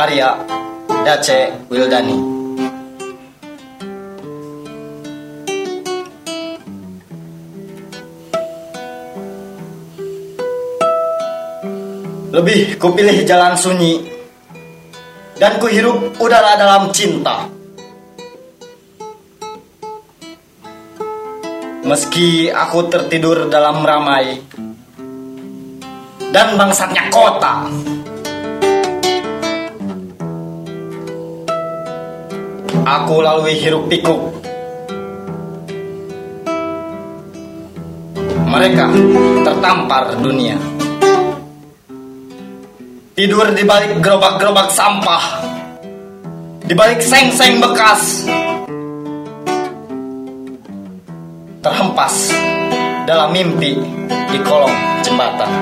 Karya Dace Wildani. Lebih kupilih jalan sunyi Dan kuhirup udara dalam cinta. Meski aku tertidur dalam ramai Dan bangsatnya kota Aku lalui hiruk pikuk. Mereka tertampar dunia. Tidur di balik gerobak-gerobak sampah. Di balik seng-seng bekas. Terhempas dalam mimpi di kolong jembatan.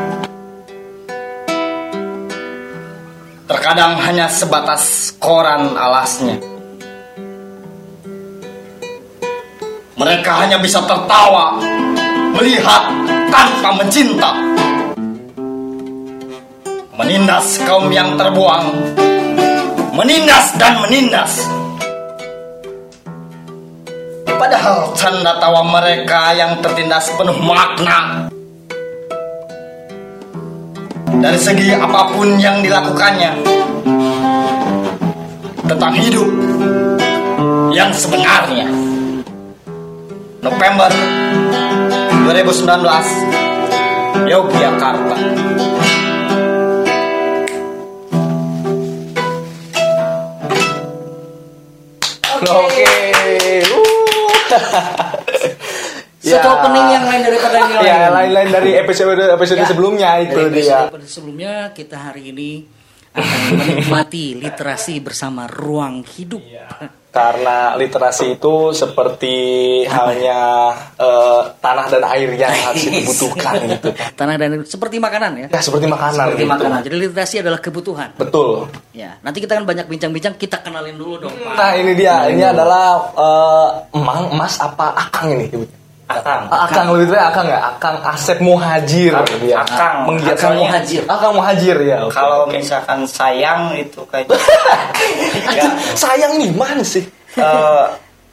Terkadang hanya sebatas koran alasnya Mereka hanya bisa tertawa Melihat tanpa mencinta. Menindas kaum yang terbuang Menindas dan menindas. Padahal canda tawa mereka yang tertindas penuh makna. Dari segi apa pun yang dilakukannya Tentang hidup yang sebenarnya November 2019 Yogyakarta Oke. Set opening yang lain daripada yang lain. Ya, lain-lain dari episode episode Ya. sebelumnya itu Dari dia. episode sebelumnya kita hari ini menikmati literasi bersama ruang hidup. Karena literasi itu seperti halnya eh, tanah dan air yang harus dibutuhkan gitu. Tanah dan seperti makanan ya. Ya seperti makanan Seperti gitu. makanan. Jadi literasi adalah kebutuhan. Betul. Ya, nanti kita akan banyak bincang-bincang. Kita kenalin dulu dong, Pak. Nah ini dia, ini adalah eh, Emang Mas apa Akang ini? Akang Ah, Akang lebih tepatnya Akang ya, Akang Asep Muhajir. Akang. menggiatkan Akang Muhajir. Muhajir. Akang Muhajir ya. oke. Kalau misalkan sayang itu kayak Anjing, sayang nih mana sih? Eh,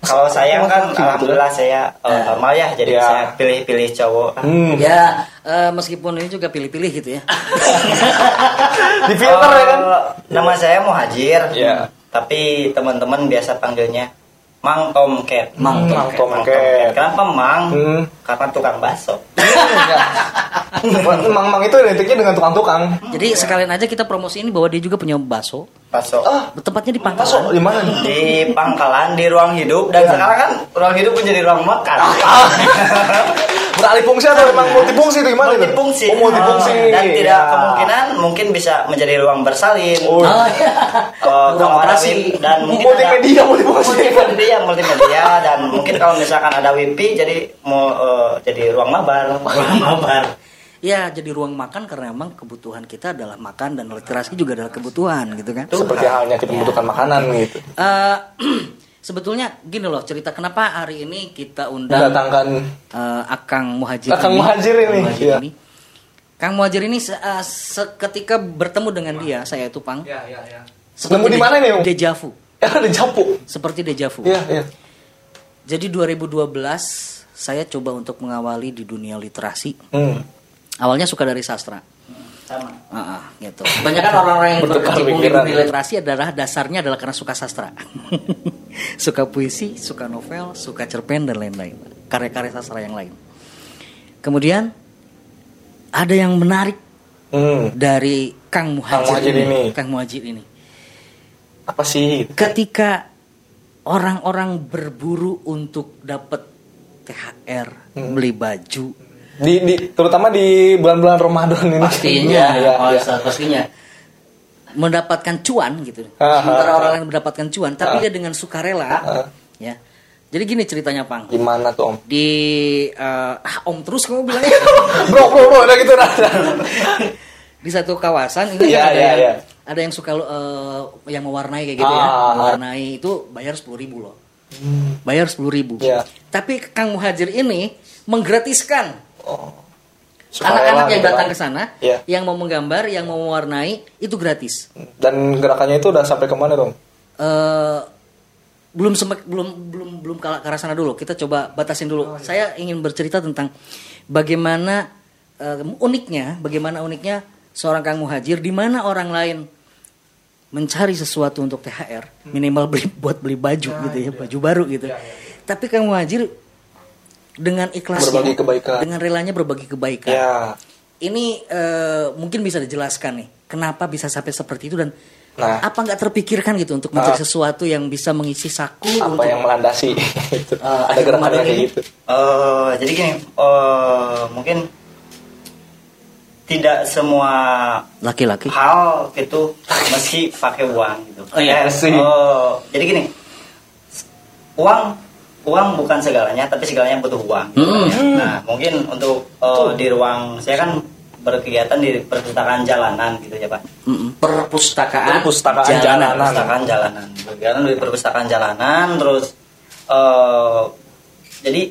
kalau sayang kan alhamdulillah saya eh, normal ya jadi Ya. saya pilih-pilih cowok Hmm. Ya, eh, meskipun ini juga pilih-pilih gitu ya. Di filter ya kan? Nama saya Muhajir Ya. tapi teman-teman biasa panggilnya Mang Tomcat Mang Mang Tomcat. kenapa Mang Hmm. karena tukang bakso Mang-mang itu identiknya dengan tukang-tukang. Jadi sekalian aja kita promosiin bahwa dia juga punya bakso. bakso Ah, Tempatnya di Pangkalan. di mana nih? di pangkalan di ruang hidup dan Ya. sekarang kan ruang hidup menjadi ruang makan Beralih fungsi atau memang multifungsi itu gimana multifungsi Oh, multifungsi. dan tidak Ya. kemungkinan mungkin bisa menjadi ruang bersalin Oh, Oh, iya. Oh, Ruang kalau ada dan mungkin multimedia, ada, multifungsi. multimedia multimedia dan mungkin kalau misalkan ada WIPI jadi mau eh, jadi ruang mabar ruang mabar Ya, jadi ruang makan karena memang kebutuhan kita adalah makan dan literasi juga adalah kebutuhan gitu kan. Seperti halnya kita membutuhkan makanan gitu. Eh, sebetulnya gini loh cerita kenapa hari ini kita undang Mendatangkan eh, Akang Muhajir Akang ini. Muhajir ini, Akang Muhajir iya. ini. Kang Muhajir ini se- eh, seketika bertemu dengan dia, saya itu Pang. Ya, ya, ya. seperti Nemu di mana nih, Om? Dejavu. Ya japu. Seperti dejavu. Iya, iya. Jadi 2012 saya coba untuk mengawali di dunia literasi. Hmm. Awalnya suka dari sastra. Sama Ah, ah, gitu. Banyak kan orang-orang yang berkecimpung di dunia literasi adalah dasarnya adalah karena suka sastra. suka puisi, suka novel, suka cerpen dan lain-lain. Karya-karya sastra yang lain. Kemudian ada yang menarik Hmm. dari Kang Muhajir, Muhajir ini. Kang Muhajir ini. Apa sih? Ketika orang-orang berburu untuk dapat THR, Hmm. beli baju, Di, di terutama di bulan-bulan Ramadan ini. pastinya, Iya, oh, iya. pastinya mendapatkan cuan gitu. Ah, Sementara ah, orang lain mendapatkan cuan, tapi Ah. dia dengan sukarela, Ah. ya. Jadi gini ceritanya Pang. Gimana tuh Om? Di eh, ah, Om terus kamu bilangnya. bro, bro, bro, udah gitu dah. di satu kawasan ini Iya, ada iya, yang iya. ada yang suka eh, yang mewarnai kayak gitu ya. Ah. Mewarnai itu bayar sepuluh ribu loh. Bayar sepuluh ribu. Iya. Tapi Kang Muhajir ini menggratiskan Oh. Anak-anak yang gitu datang kan. ke sana, Iya. yang mau menggambar, yang mau mewarnai, itu gratis. Dan gerakannya itu udah sampai ke mana dong? eh belum semek, belum belum belum ke ke arah sana dulu. Kita coba batasin dulu. Saya ingin bercerita tentang bagaimana eh, uniknya, bagaimana uniknya seorang Kang Muhajir di mana orang lain mencari sesuatu untuk THR, minimal beli buat beli baju gitu ya, baju baru gitu. Tapi Kang Muhajir dengan ikhlasnya, Berbagi kebaikan. dengan relanya berbagi kebaikan. Ya. Ini eh, mungkin bisa dijelaskan nih, kenapa bisa sampai seperti itu dan Nah. apa nggak terpikirkan gitu untuk mencari Ah. sesuatu yang bisa mengisi saku Apa untuk yang melandasi itu. Ah, Ada gerakannya kayak gitu. Eh, jadi gini, eh, mungkin tidak semua laki-laki? hal itu mesti pakai uang gitu. Oh, iya. Oh, jadi gini, uang uang bukan segalanya, tapi segalanya butuh uang. Hmm. Nah, mungkin untuk eh, di ruang saya kan berkegiatan di perpustakaan jalanan gitu ya pak. Mm-mm. Perpustakaan, Perpustakaan jalanan. jalanan. perpustakaan jalanan kegiatan di perpustakaan jalanan terus eh jadi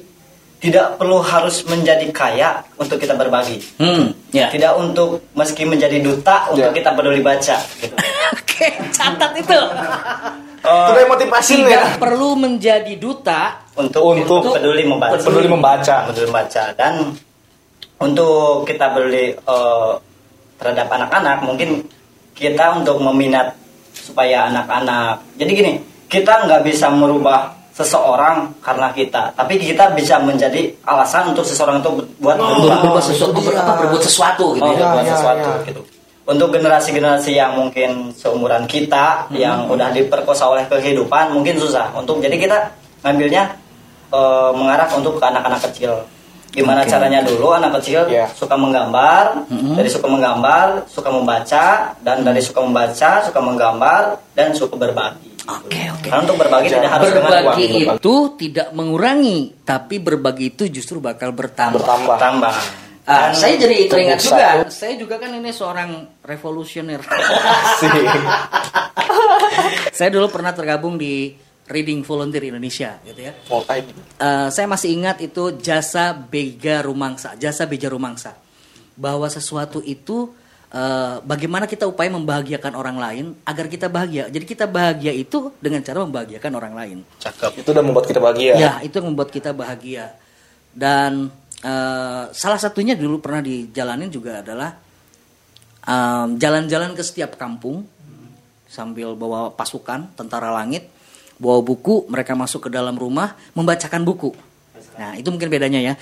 tidak perlu harus menjadi kaya untuk kita berbagi Hmm, ya. tidak untuk meski menjadi duta untuk Ya. kita peduli baca gitu. Oke, catat itu. Itu kayak motivasi Tidak ya. perlu menjadi duta. untuk, Untuk peduli membaca peduli membaca. peduli membaca dan untuk kita beli eh, terhadap anak-anak mungkin kita untuk meminat supaya anak-anak jadi gini kita nggak bisa merubah seseorang karena kita tapi kita bisa menjadi alasan untuk seseorang itu buat Untuk berubah berbuat sesuatu, apa, berbuat sesuatu gitu oh, ya. berbuat Ya, ya, sesuatu ya. gitu untuk generasi-generasi yang mungkin seumuran kita Hmm. yang udah diperkosa oleh kehidupan mungkin susah untuk jadi kita ngambilnya eh, mengarah untuk ke anak-anak kecil gimana Oke. caranya dulu anak kecil Ya. suka menggambar Mhm. dari suka menggambar suka membaca dan dari suka membaca suka menggambar dan suka berbagi Oke, oke. karena untuk berbagi tidak harus dengan uang Berbagi berbagi. itu tidak mengurangi, tapi berbagi itu justru bakal bertambah. Bertambah. tambah Ah, Dan saya jadi teringat juga. satu. Saya juga kan ini seorang revolusioner. Saya dulu pernah tergabung di Reading Volunteer Indonesia, gitu ya. Mau ID. Eh, saya masih ingat itu jasa bega rumangsa, jasa beja rumangsa. Bahwa sesuatu itu eh, bagaimana kita upaya membahagiakan orang lain agar kita bahagia. Jadi kita bahagia itu dengan cara membahagiakan orang lain. cakep Itu udah membuat kita bahagia. Ya, itu yang membuat kita bahagia. Dan eh, salah satunya dulu pernah dijalanin juga adalah em, jalan-jalan ke setiap kampung sambil bawa pasukan tentara langit, bawa buku, mereka masuk ke dalam rumah membacakan buku. Nah, itu mungkin bedanya ya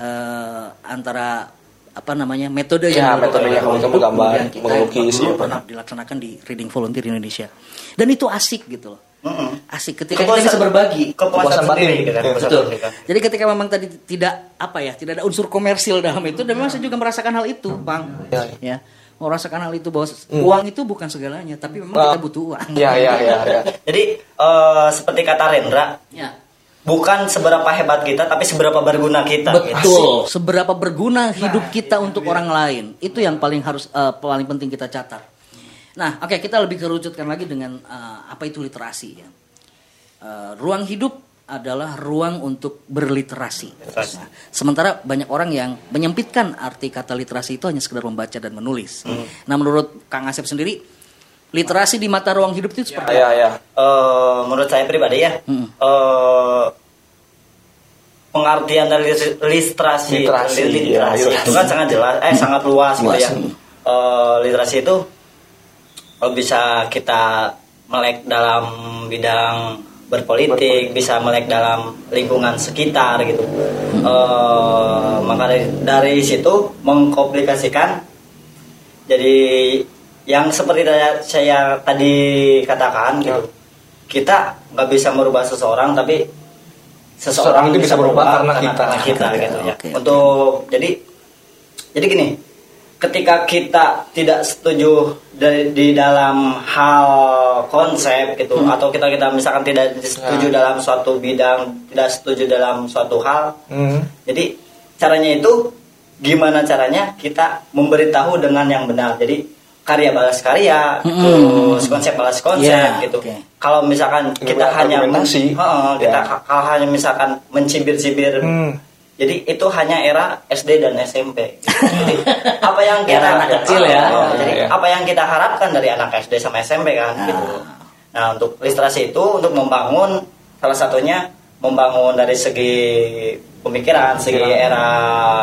Eh, antara apa namanya metode Ya, yang metode yang kamu gambar, melukis, ya, pernah dilaksanakan di Reading Volunteer Indonesia. Dan itu asik gitu loh. Mm-mm. Asik ketika kita bisa berbagi. kepuasan Kepuasan sendiri batin. gitu kan, kepuasan Betul. kan. Jadi ketika memang tadi tidak apa ya, tidak ada unsur komersil dalam itu dan memang saya juga merasakan hal itu, Bang. Ya. Ya. Merasakan hal itu bahwa uang itu bukan segalanya, tapi memang Ah. kita butuh uang. Ya, ya, ya, ya. Jadi eh, seperti kata Rendra, Ya. bukan seberapa hebat kita, tapi seberapa berguna kita. gitu. Betul. Seberapa berguna hidup kita untuk orang lain. Itu yang paling harus eh, paling penting kita catat. Nah, oke kita lebih kerucutkan lagi dengan eh, apa itu literasi ya. Eh, ruang hidup adalah ruang untuk berliterasi. Literasi. Nah, sementara banyak orang yang menyempitkan arti kata literasi itu hanya sekedar membaca dan menulis. Nah, menurut Kang Asep sendiri, literasi di mata ruang hidup itu seperti Ya, ya. Eh, menurut saya pribadi ya, Mm. eh, pengertian dari literasi, Literasi, literasi ya, itu literasi. kan sangat jelas, eh sangat luas, gitu Luas. ya. Eh, literasi itu bisa kita melek dalam bidang berpolitik, bisa melek dalam lingkungan sekitar gitu. Eh, maka dari, dari situ mengkomplikasikan jadi yang seperti tadi saya tadi katakan gitu kita nggak bisa merubah seseorang tapi Seseorang itu bisa berubah karena kita. kita Oke, gitu ya oke. untuk jadi jadi gini ketika kita tidak setuju di, di dalam hal konsep gitu Hmm. atau kita kita misalkan tidak setuju Ya. dalam suatu bidang tidak setuju dalam suatu hal Hmm. jadi caranya itu gimana caranya kita memberitahu dengan yang benar. Jadi karya balas karya, Mm-mm. terus konsep balas konsep Ya, gitu. oke. Kalau misalkan kita hanya men-? Heeh, kita Ya. ka- kalau hanya misalkan mencibir-cibir Hmm. Jadi itu hanya era SD dan SMP. Jadi apa yang kita Era anak kecil ya. Oh, jadi Iya. apa yang kita harapkan dari anak SD sama SMP kan Nah. gitu. Nah, untuk literasi itu untuk membangun salah satunya membangun dari segi pemikiran, segi era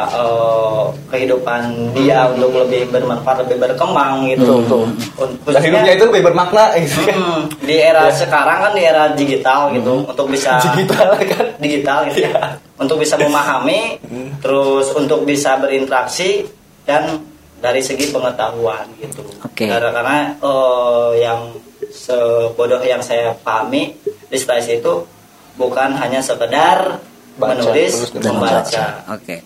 eh, kehidupan dia untuk lebih bermanfaat, lebih berkembang gitu. Betul, Un- Dan hidupnya itu lebih bermakna gitu kan. Hmm, di era sekarang kan di era digital gitu untuk bisa Digital kan. digital gitu ya. Untuk bisa memahami, terus untuk bisa berinteraksi dan dari segi pengetahuan gitu. Oke. Karena, karena eh, yang sebodoh yang saya pahami literasi itu bukan hanya sekedar Baca, menulis dan membaca. membaca. Oke.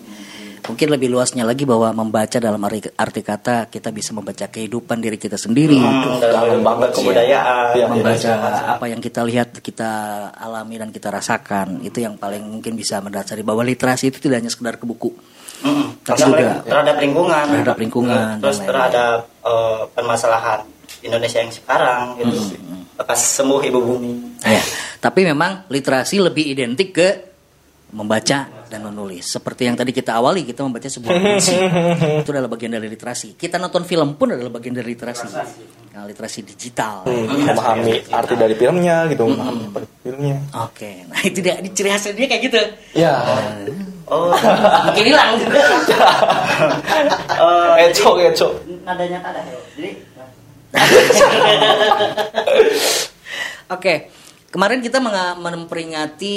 Mungkin lebih luasnya lagi bahwa membaca dalam arti, arti kata kita bisa membaca kehidupan diri kita sendiri, Hmm, dalam banget sih. kebudayaan, Iya, membaca membaca apa yang kita lihat, kita alami dan kita rasakan. Itu yang paling mungkin bisa mendasari bahwa literasi itu tidak hanya sekedar ke buku. Tapi Karena juga terhadap lingkungan, terhadap lingkungan Mm, terus dan lain-lain. terhadap eh, permasalahan Indonesia yang sekarang gitu. Lekas sembuh ibu bumi. Ya, tapi memang literasi lebih identik ke membaca dan menulis. Seperti yang tadi kita awali, kita membaca sebuah puisi. Itu adalah bagian dari literasi. Kita nonton film pun adalah bagian dari literasi. Nah, literasi digital. memahami arti dari filmnya gitu, memahami filmnya. Oke, nah itu dia, ini ciri khasnya dia kayak gitu. Ya, Oh, Mungkin hilang. eh, eco eco. nadanya ada ya. Jadi Oke, kemarin kita memperingati,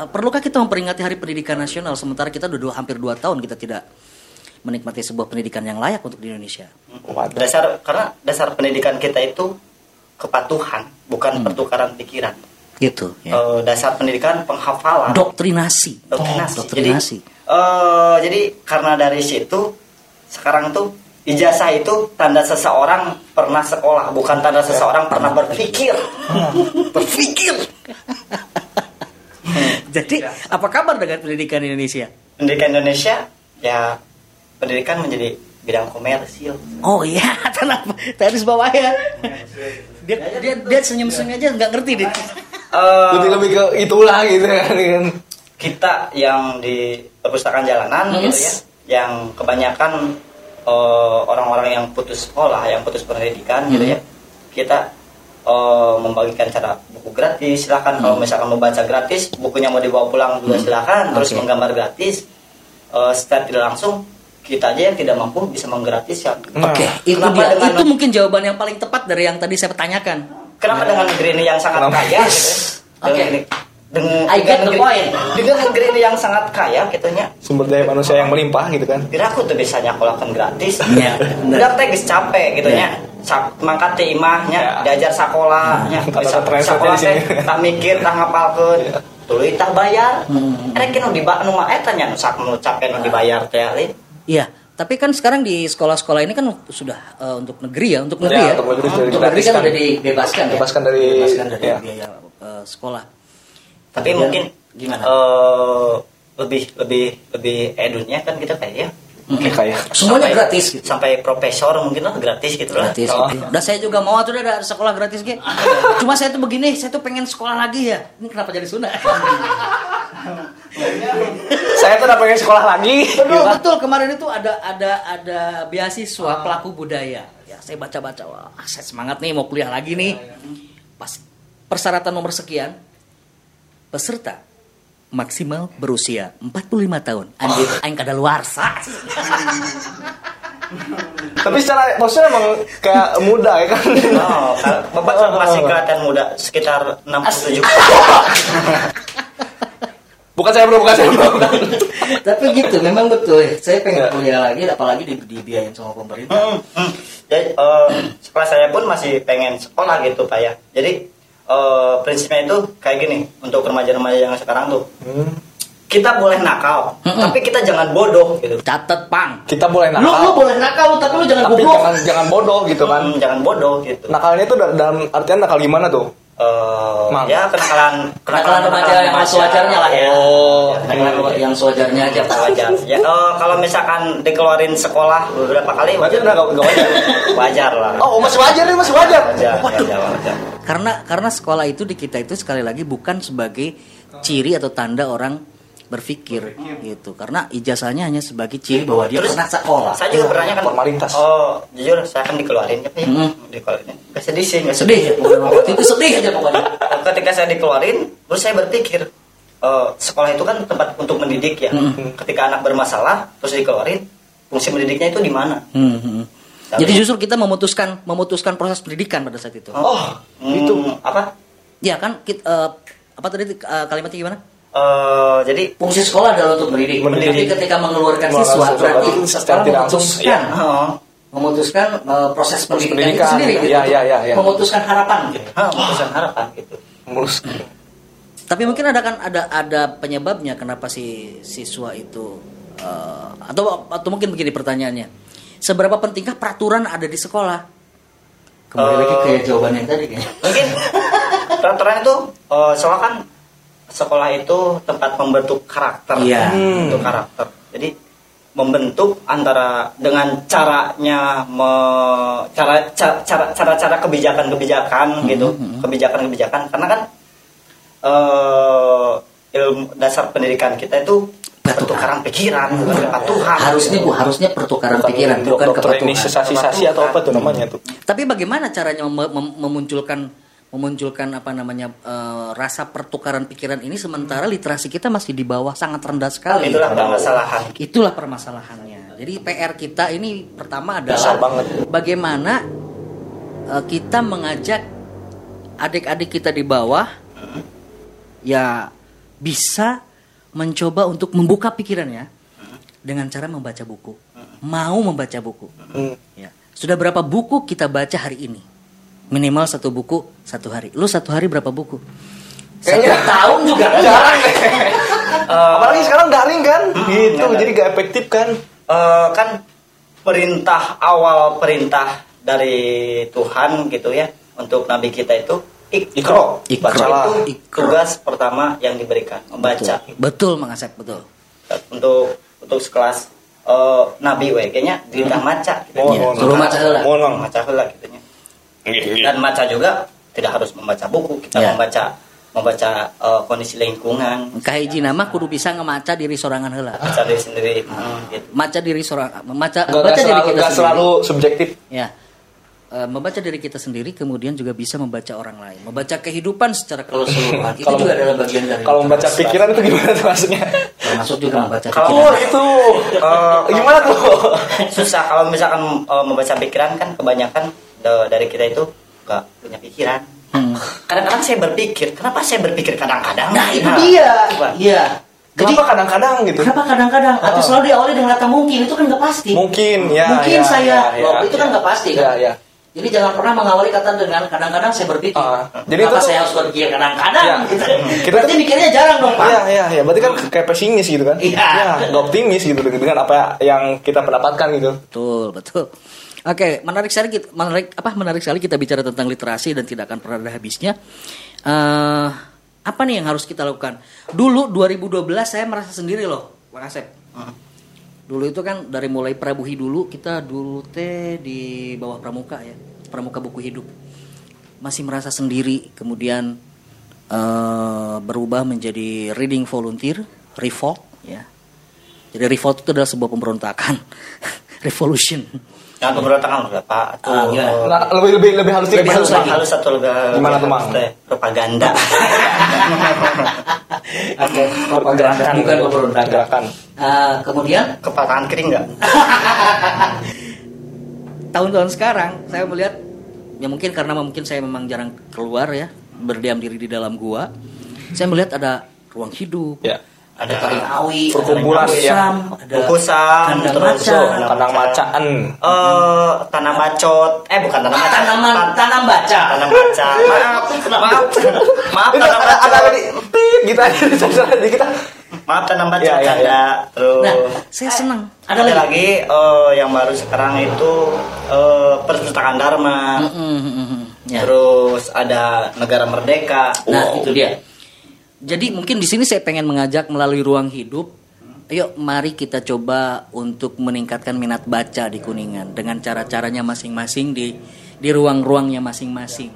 eh, perlukah kita memperingati Hari Pendidikan Nasional sementara kita udah dua, hampir dua tahun kita tidak menikmati sebuah pendidikan yang layak untuk di Indonesia. Waduh. dasar karena dasar pendidikan kita itu kepatuhan, bukan pertukaran pikiran. Gitu. Ya. Eh, dasar pendidikan penghafalan. Doktrinasi. doktrinasi. Doktrinasi. Jadi, eh, jadi karena dari situ sekarang tuh ijazah itu tanda seseorang pernah sekolah, bukan tanda seseorang pernah berpikir. berpikir. Jadi apa kabar dengan pendidikan Indonesia? Pendidikan Indonesia ya pendidikan menjadi bidang komersil. Oh iya, tenang, teris bawah ya. Dia dia, dia senyum-senyum aja nggak ngerti deh. Eh, Lebih lebih ke itulah gitu kan. kita yang di perpustakaan jalanan Hmm. gitu ya, yang kebanyakan eh, orang-orang yang putus sekolah, yang putus pendidikan gitu Hmm. ya, kita eh, membagikan cara buku gratis. Silahkan kalau misalkan mau baca gratis, bukunya mau dibawa pulang juga Hmm. silahkan. Terus Oke. menggambar gratis, eh, secara tidak langsung kita aja yang tidak mampu bisa menggratiskan. Nah, Oke, itu kenapa dia. dengan- Itu mungkin jawaban yang paling tepat dari yang tadi saya tanyakan. Kenapa dengan negeri ini yang sangat Kenapa? kaya gitu ya? Oke. Dengan- dengan I get the negeri- point. Dengan negeri ini yang sangat kaya gitu nya. Sumber daya manusia yang melimpah gitu kan. Kira aku tuh bisa nyakolakan gratis. Iya, bener. Udah teh geus capek gitu Iya. nya. Sak mangkat teh imahnya, Ya. diajar Sakola di sini. teh tak mikir, tak ngapalkeun. Tuluy tah bayar. Hmm. Rek nu diba nu mah eta nya nu sak nu capek nu dibayar teh. Iya, tapi kan sekarang di sekolah-sekolah ini kan sudah eh, untuk negeri ya, untuk negeri Ya, ya. untuk negeri sudah Untuk negeri kan digratiskan. udah dibebaskan ya. Bebaskan dari- Dibebaskan dari ya. biaya eh, sekolah. Tapi Kemudian mungkin gimana? eh, lebih lebih lebih edunnya kan kita kayak ya. Oke kayak. Semuanya Sampai- gratis gitu. Sampai profesor mungkin lah gratis gitu lah. Gratis Oh. gitu. Udah saya juga mau tuh udah ada sekolah gratis gitu. Cuma saya tuh begini, saya tuh pengen sekolah lagi ya. Ini kenapa jadi Sunda? Saya tuh udah pengen sekolah lagi. Betul, betul. Kemarin itu ada ada ada beasiswa pelaku budaya. Ya, saya baca-baca, wah, saya semangat nih mau kuliah lagi nih. Pas persyaratan nomor sekian, peserta maksimal berusia 45 tahun. Anjir, aing kada luar Tapi secara maksudnya emang kayak muda ya kan. Oh, Bapak masih kelihatan muda, sekitar 67. Bukan saya bro, bukan saya bro. Tapi gitu, memang betul. Saya pengen Ya. kuliah lagi, apalagi di, dibiayain sama pemerintah. Hmm, hmm. Jadi eh, sekolah saya pun masih pengen sekolah gitu Pak ya. Jadi eh, prinsipnya itu kayak gini untuk remaja-remaja yang sekarang tuh Hmm. kita boleh nakal, Mm-mm. tapi kita jangan bodoh gitu. Catet pang. Kita boleh Lu, lu nakal. boleh nakal, lu, tapi lu jangan Tapi goblok. jangan jangan bodoh gitu kan. Hmm, jangan bodoh gitu. Nakalnya itu da- dalam artian nakal gimana tuh? Mang. ya kenakalan Kenakalan remaja yang sewajarnya lah ya. Oh. Kenakalan yang sewajarnya aja. Pak. wajar. Ya eh, kalau misalkan dikeluarin sekolah beberapa kali wajar. udah gak, gak wajar. wajar lah. Oh masih wajar nih masih wajar. Wajar, Waduh. wajar, wajar. Karena karena sekolah itu di kita itu sekali lagi bukan sebagai ciri atau tanda orang berpikir gitu. Karena ijazahnya hanya sebagai ciri bahwa dia Terus, pernah sekolah. Saya juga pernah kan formalitas. oh jujur saya akan dikeluarin ya Hmm. dikeluarin. Gak sedih sih gak sedih. ya pokoknya. waktu itu sedih aja pokoknya. Ketika saya dikeluarin terus saya berpikir eh, sekolah itu kan tempat untuk mendidik ya. Ketika anak bermasalah terus dikeluarin fungsi mendidiknya itu di mana? Hmm, hmm. jadi justru kita memutuskan memutuskan proses pendidikan pada saat itu. Oh, Hmm, itu apa? Ya kan kit- eh, apa tadi eh, kalimatnya gimana Eh, jadi fungsi sekolah adalah untuk mendidik, Mendidik. tapi ketika mengeluarkan siswa berarti sekolah memutuskan oh, memutuskan eh, proses pendidikan, pendidikan, itu sendiri gitu, ya, ya, ya, ya. memutuskan harapan gitu. ah, putusan harapan gitu mulus. Tapi mungkin ada kan ada ada penyebabnya kenapa si siswa itu eh, atau atau mungkin begini pertanyaannya. Seberapa pentingkah peraturan ada di sekolah? Kembali lagi ke jawaban yang tadi kayaknya. mungkin peraturan itu eh, soalnya kan sekolah itu tempat membentuk karakter. Iya. membentuk karakter. Jadi membentuk antara dengan caranya me- cara ca- cara cara cara kebijakan kebijakan gitu kebijakan kebijakan karena kan eh ilmu dasar pendidikan kita itu pertukaran pikiran bukan kepatuhan Harusnya bu, harusnya pertukaran pikiran bukan kepatuhan. Doktrinisasi atau apa tuh namanya tuh? Tapi bagaimana caranya mem- mem- memunculkan memunculkan apa namanya eh, rasa pertukaran pikiran ini sementara literasi kita masih di bawah sangat rendah sekali. itulah permasalahan Itulah permasalahannya. Jadi PR kita ini pertama adalah banget. bagaimana eh, kita mengajak adik-adik kita di bawah ya bisa mencoba untuk membuka pikirannya dengan cara membaca buku. Mau membaca buku. Hmm. Ya. Sudah berapa buku kita baca hari ini? Minimal satu buku satu hari. Lu satu hari berapa buku? Kayaknya- Satu tahun juga Jarang deh. Apalagi sekarang daring kan, gitu, enggak, jadi gak efektif kan. Eh, kan perintah awal perintah dari Tuhan gitu ya untuk nabi kita itu ikro, Ikro. bacalah Ikro. itu tugas pertama yang diberikan membaca Betul, betul Mang Asep, betul. untuk untuk sekelas eh, nabi we kayaknya ditah maca gitu. Mohon, Iya, mohon. maca heula. Mohon, maca heula gitu. Dan maca juga tidak harus membaca buku kita Iya. membaca membaca eh, kondisi lingkungan Kahiji nama kudu bisa ngemaca diri sorangan heula. baca diri sendiri hmm, gitu. Maca diri sorang membaca Gak, membaca gak diri selalu, kita gak sendiri. selalu subjektif. Ya. Eh, membaca diri kita sendiri kemudian juga bisa membaca orang lain, membaca kehidupan secara keseluruhan. Itu Kalau- juga adalah bagian dari Kalau membaca pikiran itu gimana tuh maksudnya? termasuk juga membaca Kalau pikiran. Itu, Eh, gimana tuh? susah kalau misalkan eh, membaca pikiran kan kebanyakan dari kita itu nggak punya pikiran Hmm. kadang-kadang saya berpikir kenapa saya berpikir kadang-kadang Nah, itu dia. coba. Iya. Jadi Kenapa kadang-kadang gitu? kenapa kadang-kadang atau Oh. selalu diawali dengan kata mungkin itu kan nggak pasti. Mungkin, ya. Mungkin ya, saya, ya, loh, ya, itu kan ya. nggak pasti Ya, kan. ya. Jadi jangan pernah mengawali kata dengan kadang-kadang saya berpikir. Ah, jadi itu tuh- saya harus berpikir kadang-kadang? Ya. Gitu. Kita Berarti tuh- mikirnya jarang dong pak. Iya, iya, iya. Berarti kan kayak pesimis gitu kan? Iya. Ya, nggak optimis gitu dengan apa yang kita pendapatkan gitu. Betul, betul. Oke, menarik sekali kita, menarik apa menarik sekali kita bicara tentang literasi dan tidak akan pernah ada habisnya. Eh, apa nih yang harus kita lakukan? Dulu 2012 saya merasa sendiri loh, Bang Asep. Dulu itu kan dari mulai Prabuhi dulu kita dulu teh di bawah Pramuka ya, Pramuka buku hidup. Masih merasa sendiri, kemudian eh, berubah menjadi reading volunteer, revolt ya. Jadi revolt itu adalah sebuah pemberontakan, revolution. Jangan pemberontakan berapa atau Ah, gimana? Nah, lebih lebih lebih halus Lebih halus lagi. halus satu lebih Gimana tuh, Mang? propaganda Oke, Gerakan, bukan. Gerakan. Eh, kemudian kepatahan kering nggak tahun-tahun sekarang saya melihat ya mungkin karena mungkin saya memang jarang keluar ya berdiam diri di dalam gua saya melihat ada ruang hidup Ya. Ada taring awi Perkumpulan, ada ya. Kusam, ada Bukusam, terus macan, Kandang macaan. eh tanam bacot eh bukan tanam bacot tanaman Tan- tanam baca. Tanam baca. Maaf. Maaf. Maaf tanam ada ada tit gitu aja. Di kita. maaf tanam bacot Ya, ya, ya. ada terus. Nah saya senang. Ada lagi? Eh, yang baru sekarang itu eh, perpustakaan Dharma. Ya. terus ada negara merdeka. Nah, itu dia. Jadi mungkin di sini saya pengen mengajak melalui ruang hidup. Ayo mari kita coba untuk meningkatkan minat baca di Kuningan dengan cara-caranya masing-masing di di ruang-ruangnya masing-masing.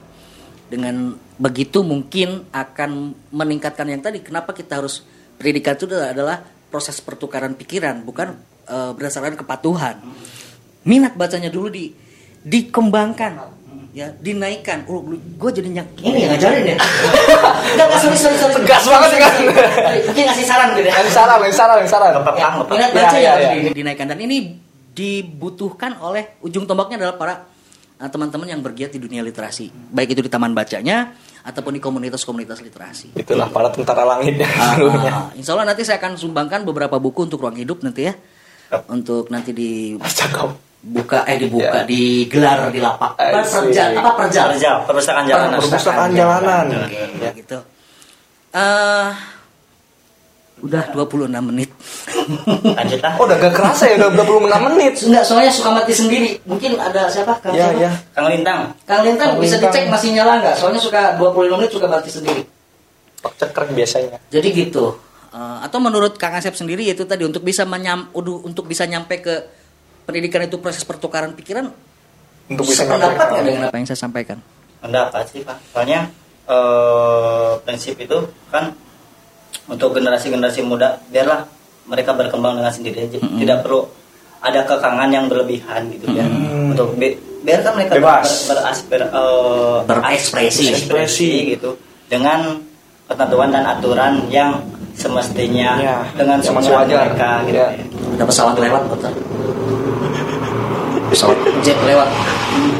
Dengan begitu mungkin akan meningkatkan yang tadi kenapa kita harus pendidikan itu adalah proses pertukaran pikiran, bukan eh, berdasarkan kepatuhan. Minat bacanya dulu di dikembangkan, ya dinaikkan. Oh, gue jadi nyak ini yang ngajarin ya. Enggak, enggak, sorry, sorry, sorry. Tegas banget ya kan? Mungkin ngasih saran gitu ya. Yang saran, yang saran, yang saran. Ngepepang, Ya, ngepepang. minat Ya, baca ya, ya. di- dinaikkan dan ini dibutuhkan oleh ujung tombaknya adalah para uh, teman-teman yang bergiat di dunia literasi baik itu di taman bacanya ataupun di komunitas-komunitas literasi. Itulah para tentara langit ya Ah, dulunya. ah, insya Allah nanti saya akan sumbangkan beberapa buku untuk ruang hidup nanti ya, untuk nanti Cakep. Dibuka eh dibuka Ya. digelar di lapak apa Asik. perja apa perjal Perjal, perpustakaan jalanan. Perpustakaan jalanan. Oke, Ya. gitu. Eh, udah 26 menit. Lanjut lah. Oh udah gak kerasa ya, udah 26 menit. Enggak, soalnya suka mati sendiri. Mungkin ada siapa? Kang Ya, siapa? ya. Kang Lintang. Kang Lintang Kang bisa Lintang. dicek masih nyala nggak? Soalnya suka 25 menit suka mati sendiri. Cekrek biasanya. Jadi gitu. Eh, atau menurut Kang Asep sendiri itu tadi untuk bisa menyam, udu- untuk bisa nyampe ke pendidikan itu proses pertukaran pikiran Untuk bisa sependapat nyampe- nggak dengan apa yang saya sampaikan? Pendapat sih Pak. Soalnya eh, prinsip itu kan untuk generasi-generasi muda biarlah mereka berkembang dengan sendiri aja. Tidak perlu ada kekangan yang berlebihan gitu ya. Untuk bi- biarkan mereka Bebas. ber, berasper, eh, Berekspresi. berekspresi gitu dengan ketentuan dan aturan yang semestinya Ya, dengan yang semua wajar. mereka gitu Ya. ya. Ada pesawat lewat betul. Pesawat jet lewat.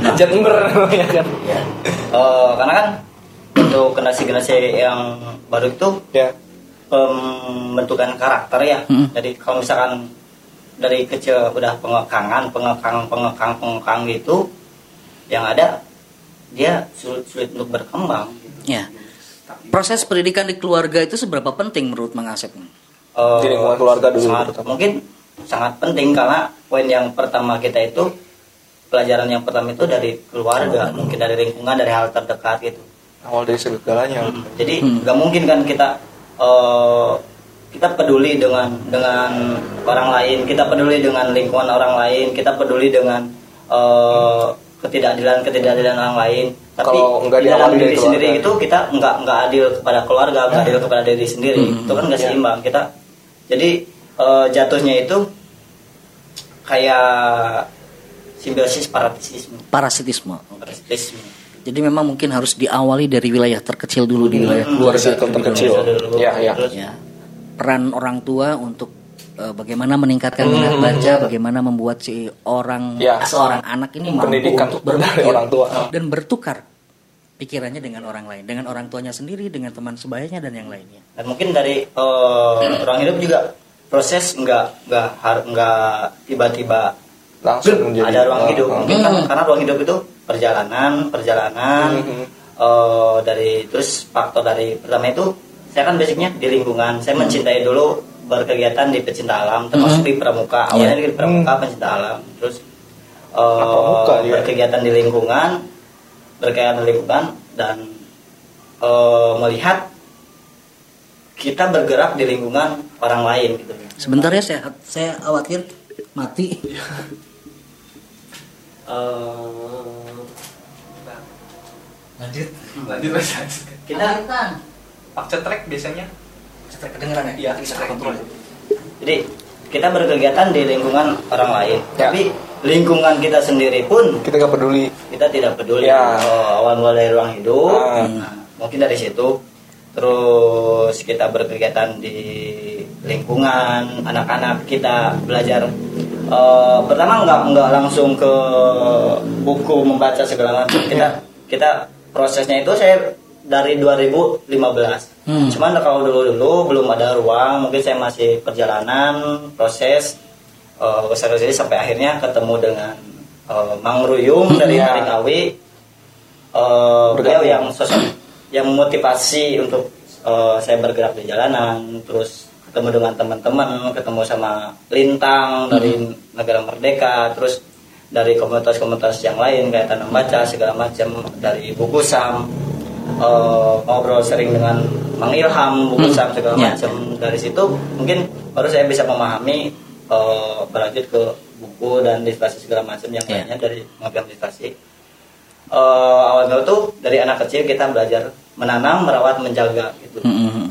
Nah, Jember ya kan. ya. Eh, karena kan untuk generasi-generasi yang baru itu Ya. pembentukan karakter ya. Mm. Jadi kalau misalkan dari kecil udah pengekangan, pengekang, pengekang, pengekang gitu, yang ada dia sulit, sulit untuk berkembang. Gitu. Ya. Proses pendidikan di keluarga itu seberapa penting menurut Mang Asep? Eh, Di lingkungan keluarga dulu sangat- mungkin sangat penting karena poin yang pertama kita itu pelajaran yang pertama itu dari keluarga, mungkin dari lingkungan, dari hal terdekat gitu. Awal dari segalanya. Jadi Hmm. nggak mungkin kan kita eh, kita peduli dengan dengan orang lain, kita peduli dengan lingkungan orang lain, kita peduli dengan eh, ketidakadilan ketidakadilan orang lain. Tapi Kalau nggak di dalam diri sendiri itu kita nggak nggak adil kepada keluarga, nggak adil kepada diri sendiri. Hmm. Itu kan nggak Ya. seimbang. Kita jadi eh, jatuhnya itu kayak simbiosis parasitisme. Parasitisme. Parasitisme. Jadi memang mungkin harus diawali dari wilayah terkecil dulu di wilayah Hmm. keluarga. Circle terkecil. Ya, ya. Ya. Peran orang tua untuk eh, bagaimana meningkatkan minat baca, bagaimana membuat si orang Ya. seorang anak ini mampu Pendidikan untuk dari berpikir orang tua. dan bertukar pikirannya dengan orang lain, dengan orang tuanya sendiri, dengan teman sebayanya dan yang lainnya. dan mungkin dari eh, ruang hidup juga proses nggak nggak har nggak tiba-tiba Langsung menjadi ada ruang Ah, hidup. Mungkin kan Hmm. karena ruang hidup itu perjalanan perjalanan eh, dari terus faktor dari pertama itu saya kan basicnya di lingkungan. Saya mencintai dulu berkegiatan di pecinta alam termasuk di pramuka. Awalnya di pramuka pecinta alam. Terus eh, Ah, pramuka, iya. berkegiatan di lingkungan berkegiatan di lingkungan dan eh, melihat kita bergerak di lingkungan orang lain gitu Sebentar ya saya saya khawatir mati. Eh, Lanjut. Lanjut lanjut. kita Pak cetrek biasanya. Setelah kedengeran ya? Iya, bisa kontrol. jadi kita berkegiatan di lingkungan orang lain Ya. tapi lingkungan kita sendiri pun Kita nggak peduli. kita tidak peduli Ya. Oh, awal mula dari ruang hidup Ah. Nah, mungkin dari situ terus kita berkegiatan di lingkungan anak-anak kita belajar Eh, pertama nggak nggak langsung ke buku membaca segala macam. Kita kita prosesnya itu saya dari 2015 Hmm. cuman kalau dulu dulu belum ada ruang mungkin saya masih perjalanan proses uh, sampai akhirnya ketemu dengan eh, Mang Ruyung dari Ya. Ngawi Eh, beliau yang sosok yang motivasi untuk eh, saya bergerak di jalanan terus ketemu dengan teman-teman ketemu sama Lintang dari negara merdeka terus dari komunitas-komunitas yang lain kayak tanam baca segala macam dari buku sam eh, ngobrol sering dengan Mang Ilham buku Hmm. sam segala Ya. macam dari situ mungkin baru saya bisa memahami eh, berlanjut ke buku dan literasi segala macam yang Ya. lainnya dari mengambil literasi eh awal awal tuh dari anak kecil kita belajar menanam, merawat, menjaga gitu. Hmm, hmm, hmm.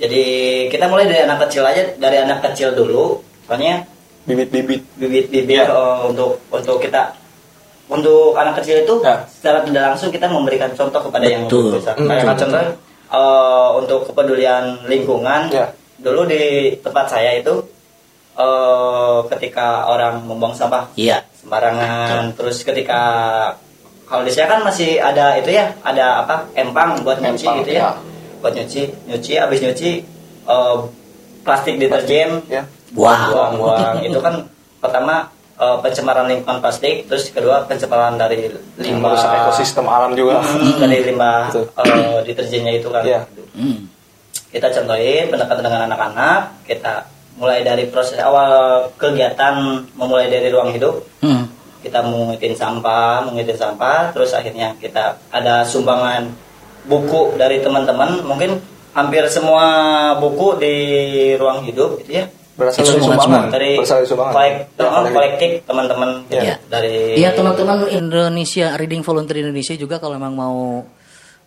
Jadi kita mulai dari anak kecil aja dari anak kecil dulu soalnya bibit-bibit bibit-bibit Iya. eh, untuk untuk kita untuk anak kecil itu Ya. secara tidak langsung kita memberikan contoh kepada yang Betul. lebih besar. Hmm, Kayak betul, contoh eh, untuk kepedulian lingkungan. Ya. Dulu di tempat saya itu eh, ketika orang membuang sampah Iya. sembarangan, terus ketika kalau di saya kan masih ada itu ya, ada apa empang buat nyuci gitu ya, ya. Buat nyuci, nyuci, habis nyuci eh, plastik deterjen ya Wow. buang-buang itu kan pertama eh, pencemaran lingkungan plastik terus kedua pencemaran dari limbah merusak ekosistem alam juga Hmm, dari limbah Betul. eh, deterjennya itu kan Iya. Hmm. kita contohin pendekatan dengan anak-anak kita mulai dari proses awal kegiatan memulai dari ruang hidup Hmm. kita mengutin sampah mengutin sampah terus akhirnya kita ada sumbangan buku dari teman-teman. Mungkin hampir semua buku di ruang hidup gitu ya. Berasal dari sumbangan. Dari berasal dari sumbangan. kolek, Ya, oh, kolektif. teman-teman. Iya. gitu, dari Iya teman-teman Indonesia Reading Volunteer Indonesia juga kalau memang mau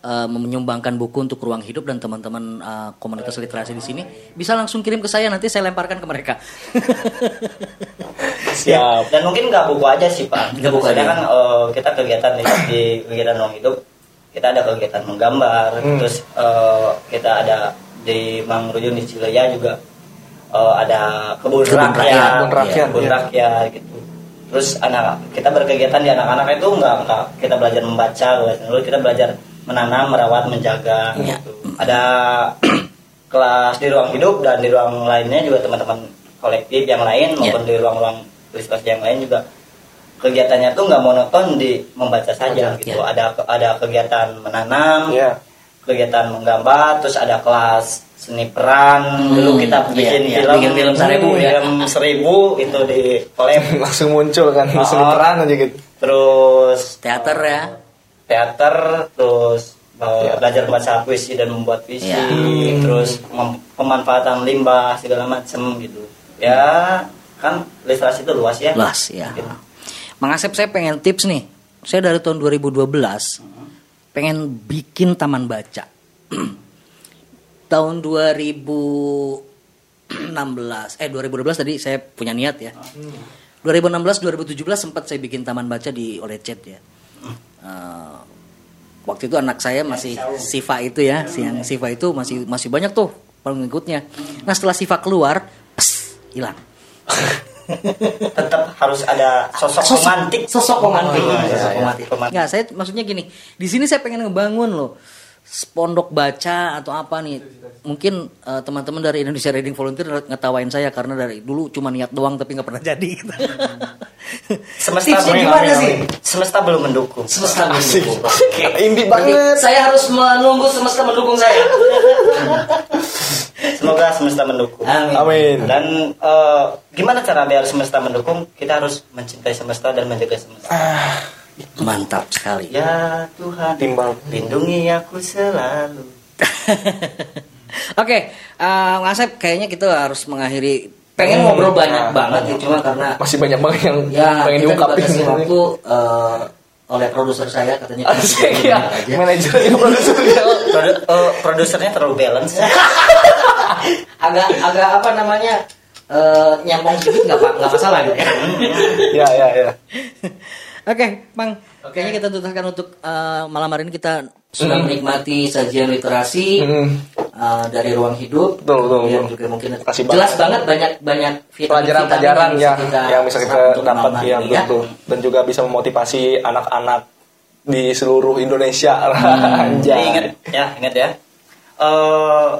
uh, menyumbangkan buku untuk ruang hidup dan teman-teman uh, komunitas literasi di sini bisa langsung kirim ke saya nanti saya lemparkan ke mereka. siap. Dan mungkin nggak buku aja sih pak. Nggak buku aja. kan eh, kita kegiatan di, di kegiatan ruang hidup kita ada kegiatan menggambar Hmm. terus eh, kita ada di Mang Rujun di Cileya juga eh, ada kebun, Kebun rakyat, rakyat, kebun rakyat, kebun iya. rakyat gitu terus anak kita berkegiatan di anak-anak itu nggak nggak kita belajar membaca dulu kita belajar menanam merawat menjaga Iya. gitu. ada kelas di ruang hidup dan di ruang lainnya juga teman-teman kolektif yang lain maupun di ruang-ruang literasi yang lain juga kegiatannya tuh nggak monoton di membaca saja gitu Iya. ada ada kegiatan menanam ya kegiatan menggambar terus ada kelas seni peran Hmm, dulu kita iya, bikin iya, film bikin film seribu ya. film seribu itu di kolab langsung muncul kan Oh. seni peran aja gitu terus Teater ya. teater terus uh, Ya. belajar membaca puisi dan membuat puisi Ya. terus mem- pemanfaatan limbah segala macam gitu ya kan literasi itu luas ya Luas ya. Gitu. Mang Asep saya pengen tips nih. Saya dari tahun 2012 pengen bikin taman baca. tahun 2016 eh 2012 tadi saya punya niat ya. 2016 2017 sempat saya bikin taman baca di Olecet ya. Eh, waktu itu anak saya masih Siva itu ya, si yang Siva itu masih masih banyak tuh pengikutnya. Nah setelah Siva keluar, hilang. tetap harus ada sosok, romantik sosok romantik Oh, iya, Sosok iya. romantik. Romantik. Nggak, saya maksudnya gini di sini saya pengen ngebangun loh pondok baca atau apa nih? Mungkin eh, teman-teman dari Indonesia Reading Volunteer ngetawain saya karena dari dulu cuma niat doang tapi nggak pernah jadi. Semesta belum- gimana sih? semesta belum mendukung. Semesta asik. mendukung. Indie Berarti banget. saya harus menunggu semesta mendukung saya. Semoga semesta mendukung. Amin. Amin. Dan eh, gimana cara biar semesta mendukung? Kita harus mencintai semesta dan menjaga semesta mantap sekali ya Tuhan timbal lindungi aku selalu Oke, eh, Mas Asep, kayaknya kita harus mengakhiri. Pengen ngobrol banyak banget ya, cuma karena masih banyak banget yang ya pengen diungkapin waktu eh, oleh produser saya katanya Asik kita ya, aja. manajernya produsernya. Produ- eh, produsernya terlalu balance agak agak apa namanya eh, nyambung sedikit nggak pak nggak masalah gitu ya. ya ya ya. Oke, Bang. Kayaknya kita tutupkan untuk eh, malam hari ini kita sudah menikmati sajian literasi Hmm. eh, dari ruang hidup. Betul, betul, betul. juga mungkin Kasih jelas banget. banget banyak banyak Pelajaran-pelajaran vitamin ya yang bisa kita dapat ya betul dan juga bisa memotivasi anak-anak di seluruh Indonesia. Hmm. Jadi ingat ya ingat ya Eh,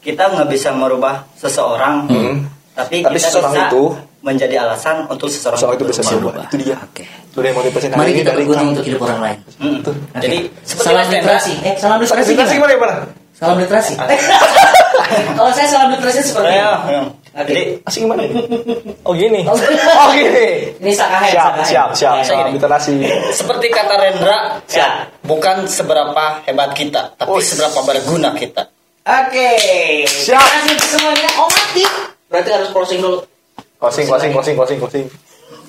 kita nggak bisa merubah seseorang Hmm. tapi, Tapi kita bisa itu- menjadi alasan untuk seseorang Soal itu bisa berubah. berubah. Itu dia. Oke. Itu dia motivasi hari Mari kita dari berguna untuk hidup orang lain. Mm. Betul. Jadi salam literasi. Eh, salam literasi. Literasi gimana? gimana? Salam literasi. Kalau saya salam literasi seperti Ya, ini. ya. Jadi Asik gimana? Oh gini. Oh, Oh gini. Ini sakahen, Siap, siap, siap. Salam literasi. seperti kata Rendra, Ya. bukan seberapa hebat kita, tapi Oh. seberapa berguna kita. Oke. Siap. Terima kasih semuanya. Oh mati. Berarti harus closing dulu. Closing, closing, closing, closing, closing.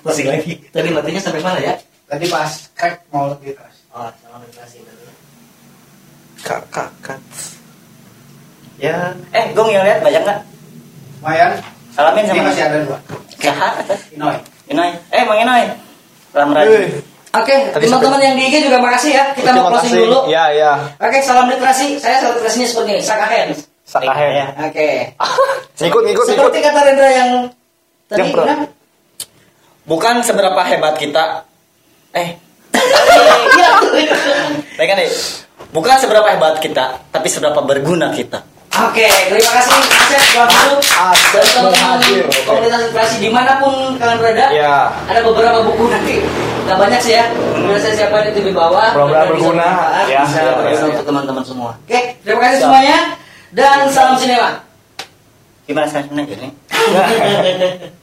Closing lagi. Tadi matinya sampai mana ya? Tadi pas crack mau lebih keras. Oh, salam literasi berarti. Kak, kak, kak. Ya, eh gue ngeliat banyak nggak? Lumayan. Salamin Ini sama masih ada dua. Jahat. Inoy. Inoy, eh Mang Inoy. Ram Radi. Oke, Tadi teman-teman yang di IG juga makasih ya. Kita mau closing kasih. dulu. Ya, ya. Oke, salam literasi. Saya salam literasinya seperti ini. Sakahen. Sakahen. Ya. Oke. Ngikut, ngikut, ngikut. Seperti kata Rendra yang tadi Yang pro. Bukan seberapa hebat kita. Eh, Iya. baik kan deh. Bukan seberapa hebat kita, tapi seberapa berguna kita. Oke, terima kasih Asep Dulu Asep oke. komunitas literasi di mana pun kalian berada. Ya. Ada beberapa buku nanti, nggak banyak sih ya. Udah saya siapkan itu di bawah. Bisa berguna, ya. Bisa Ya, berguna ya. untuk teman-teman semua. Oke, terima kasih semuanya dan salam sinema. Gimana sekarang ini?